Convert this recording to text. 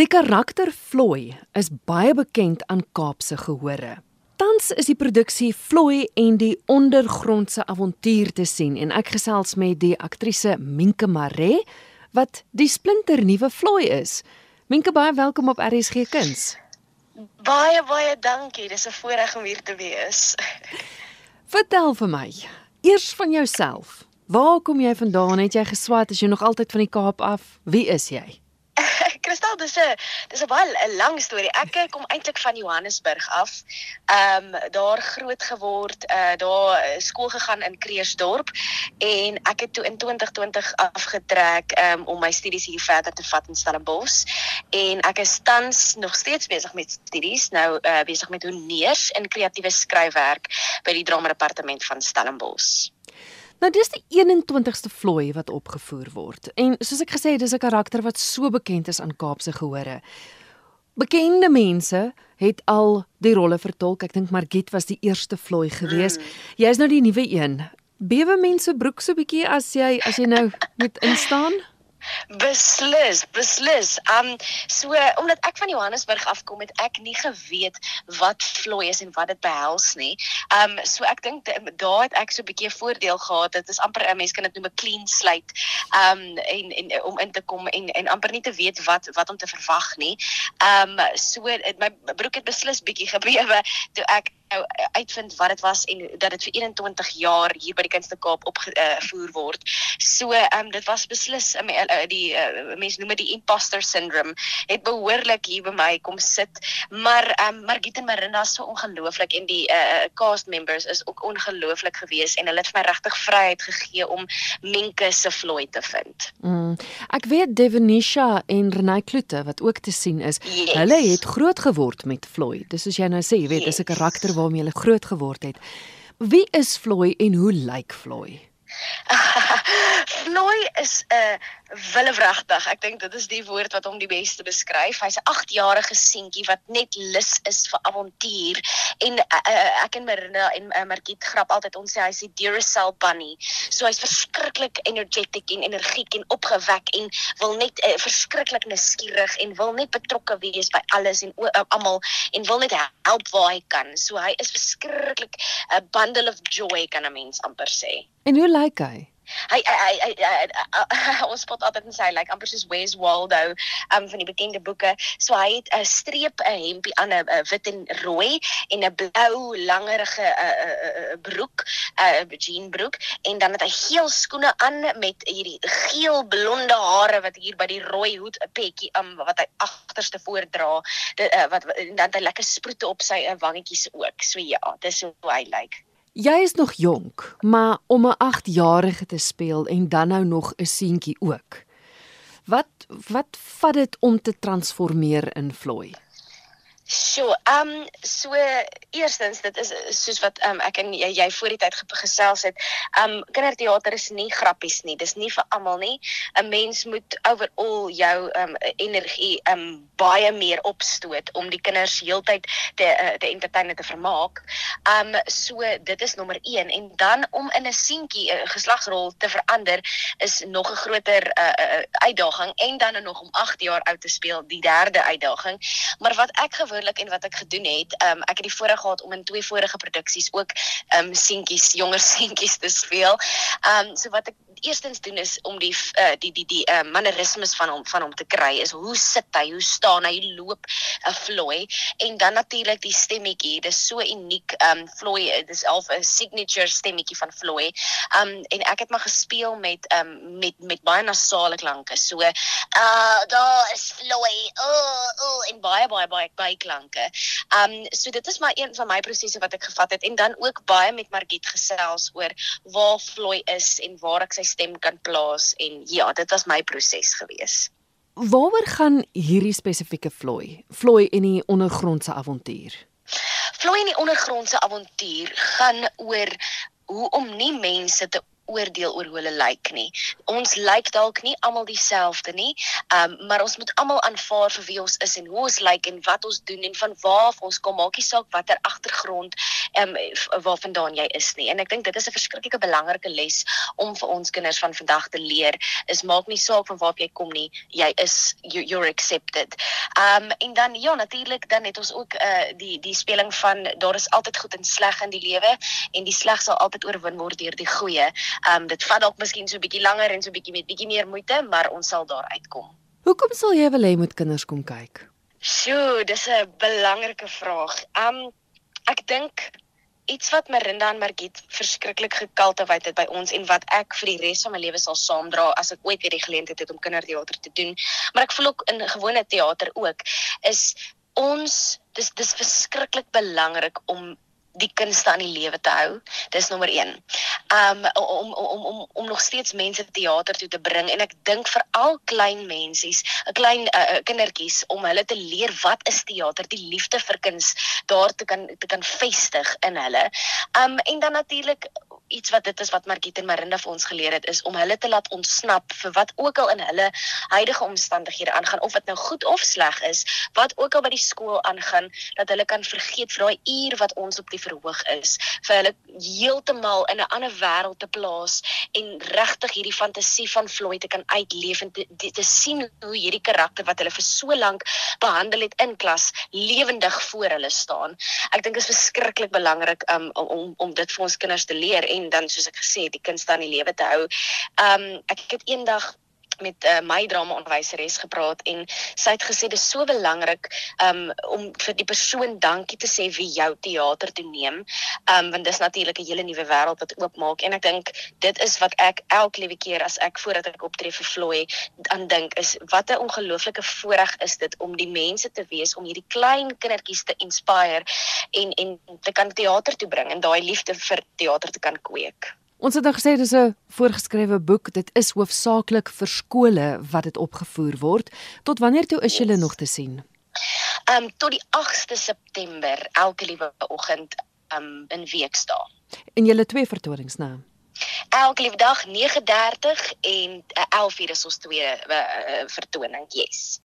Die karakter Floy is baie bekend aan Kaapse gehore. Tans is die produksie Floy en die ondergrondse avontuur te sien en ek gesels met die aktrise Minke Maree wat die splinter nuwe Floy is. Minke baie welkom op RSG Kuns. Baie baie dankie. Dis 'n voorreg om hier te wees. Vertel vir my, eers van jouself. Waar kom jy vandaan? Het jy geswat? Is jy nog altyd van die Kaap af? Wie is jy? Kristal, dis 'n dis 'n baie lang storie. Ek eh, kom eintlik van Johannesburg af. Ehm um, daar groot geword, uh daar eh, skool gegaan in Kreersdorp en ek het toe in 2020 afgetrek um, om my studies hier verder te vat in Stellenbosch. En ek is tans nog steeds besig met studies, nou uh besig met honeurs in kreatiewe skryfwerk by die drama departement van Stellenbosch. Nou dis die 21ste vlooi wat opgevoer word. En soos ek gesê het, dis 'n karakter wat so bekend is aan Kaapse gehore. Bekende mense het al die rolle vertolk. Ek dink Margit was die eerste vlooi gewees. Mm. Jy's nou die nuwe een. Bewe mense broek so bietjie as jy as jy nou moet instaan? Beslis, beslis. Um so omdat ek van Johannesburg afkom het ek nie geweet wat vloei is en wat dit behels nie. Um so ek dink daar het ek so 'n bietjie 'n voordeel gehad. Dit is amper 'n mens kan dit noem 'n clean slate. Um en en om in te kom en en amper nie te weet wat wat om te verwag nie. Um so my broek het beslis bietjie gebewe toe ek nou uitvind wat dit was en dat dit vir 21 jaar hier by die Kunste Kaap opgevoer uh, word. So ehm um, dit was beslis um, uh, die uh, mense noem dit die imposter syndrome het behoorlik hier by my kom sit. Maar ehm um, Margit en Marinda is so ongelooflik en die uh, cast members is ook ongelooflik geweest en hulle het vir my regtig vryheid gegee om Menke se vloei te vind. Mm. Ek weet Devenisha en Renai Kloete wat ook te sien is. Yes. Hulle het groot geword met vloei. Dis soos jy nou sê, jy weet, yes. dis 'n karakter waarmee hulle groot geword het. Wie is Floy en hoe lyk Floy? Floy is 'n uh, willewragtig. Ek dink dit is die woord wat hom die beste beskryf. Hy's 'n 8-jarige seentjie wat net lus is vir avontuur en uh, uh, ek en Marina en uh, Margit grap altyd ons sê hy's die Duracell bunny. So hy's verskriklik energetic en energiek en opgewek en wil net uh, verskriklik nuuskierig en wil net betrokke wees by alles en uh, almal en wil net help waar hy kan. So hy is verskriklik 'n bundle of joy kan 'n mens amper sê. En hoe lyk hy? hy hy hy, hy, hy, ons spot altyd en sê hy like amper soos Wes Waldo um van die bekende boeke. So hy het 'n streep 'n hempie aan 'n wit en rooi en 'n blou langerige uh, uh, broek, 'n uh, jean broek en dan het hy geel skoene aan met hierdie geel blonde hare wat hier by die rooi hoed 'n petjie um wat hy agterste voor dra. Dit uh, wat dan het hy lekker sproete op sy uh, wangetjies ook. So ja, dis hoe hy lyk. Like. Jy is nog jonk, maar om 'n 8-jarige te speel en dan nou nog 'n seentjie ook. Wat wat vat dit om te transformeer in Floy? So, ehm um, so eerstens dit is soos wat ehm um, ek en jy, jy voor die tyd gesels het. Ehm um, kinderteater is nie grappies nie. Dis nie vir almal nie. 'n Mens moet overall jou ehm um, energie ehm um, baie meer opstoot om die kinders heeltyd te uh, te entertain en te vermaak. Ehm um, so dit is nommer 1 en dan om in 'n seentjie 'n uh, geslagsrol te verander is nog 'n groter uh, uh, uitdaging en dan nog om 8 jaar oud te speel, die derde uitdaging. Maar wat ek gewoon persoonlik en wat ek gedoen het, um, ek het die voorreg gehad om in twee vorige produksies ook um seentjies, jonger seentjies te speel. Um so wat ek eerstens doen is om die uh, die die die uh, mannerismes van hom van hom te kry is hoe sit hy hoe staan hy loop 'n uh, vloei en dan natuurlik die stemmetjie dis so uniek um vloei dis half 'n signature stemmetjie van vloei um en ek het maar gespeel met um met met baie nasale klanke. So uh daar is vloei oh oh en baie baie baie baie klanke. Um so dit is maar een van my prosesse wat ek gevat het. En dan ook baie met Margit gesels oor waar vloei is en waar ek sy stem kan plaas en ja, dit was my proses gewees. Waaroor gaan hierdie spesifieke vloei? Vloei in die ondergrondse avontuur. Vloei in die ondergrondse avontuur gaan oor hoe om nie mense te oordeel oor hoe hulle lyk nie. Ons lyk dalk nie almal dieselfde nie, um, maar ons moet almal aanvaar vir wie ons is en hoe ons lyk en wat ons doen en van waar ons kom, maakie saak watter agtergrond ehm um, waarvandaan jy is nie. En ek dink dit is 'n verskriklike belangrike les om vir ons kinders van vandag te leer. Is maak nie saak van waar jy kom nie, jy is you, you're accepted. Ehm um, en dan ja, natuurlik dan het ons ook uh die die speling van daar is altyd goed en sleg in die lewe en die sleg sal altyd oorwin word deur die goeie. Ehm um, dit vat dalk miskien so 'n bietjie langer en so 'n bietjie met bietjie meer moeite, maar ons sal daar uitkom. Hoekom sal jy wil hê moet kinders kom kyk? Sjoe, dis 'n belangrike vraag. Um ek dink iets wat Marinda en Margit verskriklik gekultiveer het by ons en wat ek vir die res van my lewe sal saamdra as ek ooit weer die geleentheid het om kinderteater te doen, maar ek voel ook in gewone teater ook, is ons dis dis verskriklik belangrik om die kunste aan die lewe te hou. Dis nommer 1. Um om om om om nog steeds mense teater toe te bring en ek dink vir al klein mensies, 'n klein uh, kindertjies om hulle te leer wat is teater, die liefde vir kuns daar te kan te kan vestig in hulle. Um en dan natuurlik iets wat dit is wat Margit en Marinda vir ons geleer het is om hulle te laat ontsnap vir wat ook al in hulle huidige omstandighede aangaan of dit nou goed of sleg is, wat ook al by die skool aangaan, dat hulle kan vergeet vir daai uur wat ons op die verhoog is, vir hulle heeltemal in 'n ander wêreld te plaas en regtig hierdie fantasie van Floyd te kan uitleef en te, te, te sien hoe hierdie karakter wat hulle vir so lank behandel het in klas lewendig voor hulle staan. Ek dink dit is verskriklik belangrik um, om om dit vir ons kinders te leer en dan soos ek gesê het, die kind staan in die lewe te hou. Um ek het eendag met uh, my drama onderwyseres gepraat en sy het gesê dis so belangrik um om vir die persoon dankie te sê wie jou teater toe neem. Um want dis natuurlik 'n hele nuwe wêreld wat oopmaak en ek dink dit is wat ek elke liewe keer as ek voordat ek optree vir Floy aan dink is wat 'n ongelooflike voorreg is dit om die mense te wees om hierdie klein kindertjies te inspire en en te kan teater toe bring en daai liefde vir teater te kan kweek. Ons het nou gesê dis 'n voorgeskrewe boek. Dit is hoofsaaklik vir skole wat dit opgevoer word. Tot wanneer toe is julle nog te sien? Ehm um, tot die 8ste September elke liewe oggend ehm um, in Weekdae. En julle twee vertonings nou. Elke liewe dag 9:30 en 11:00 is ons tweede uh, vertoning. Yes.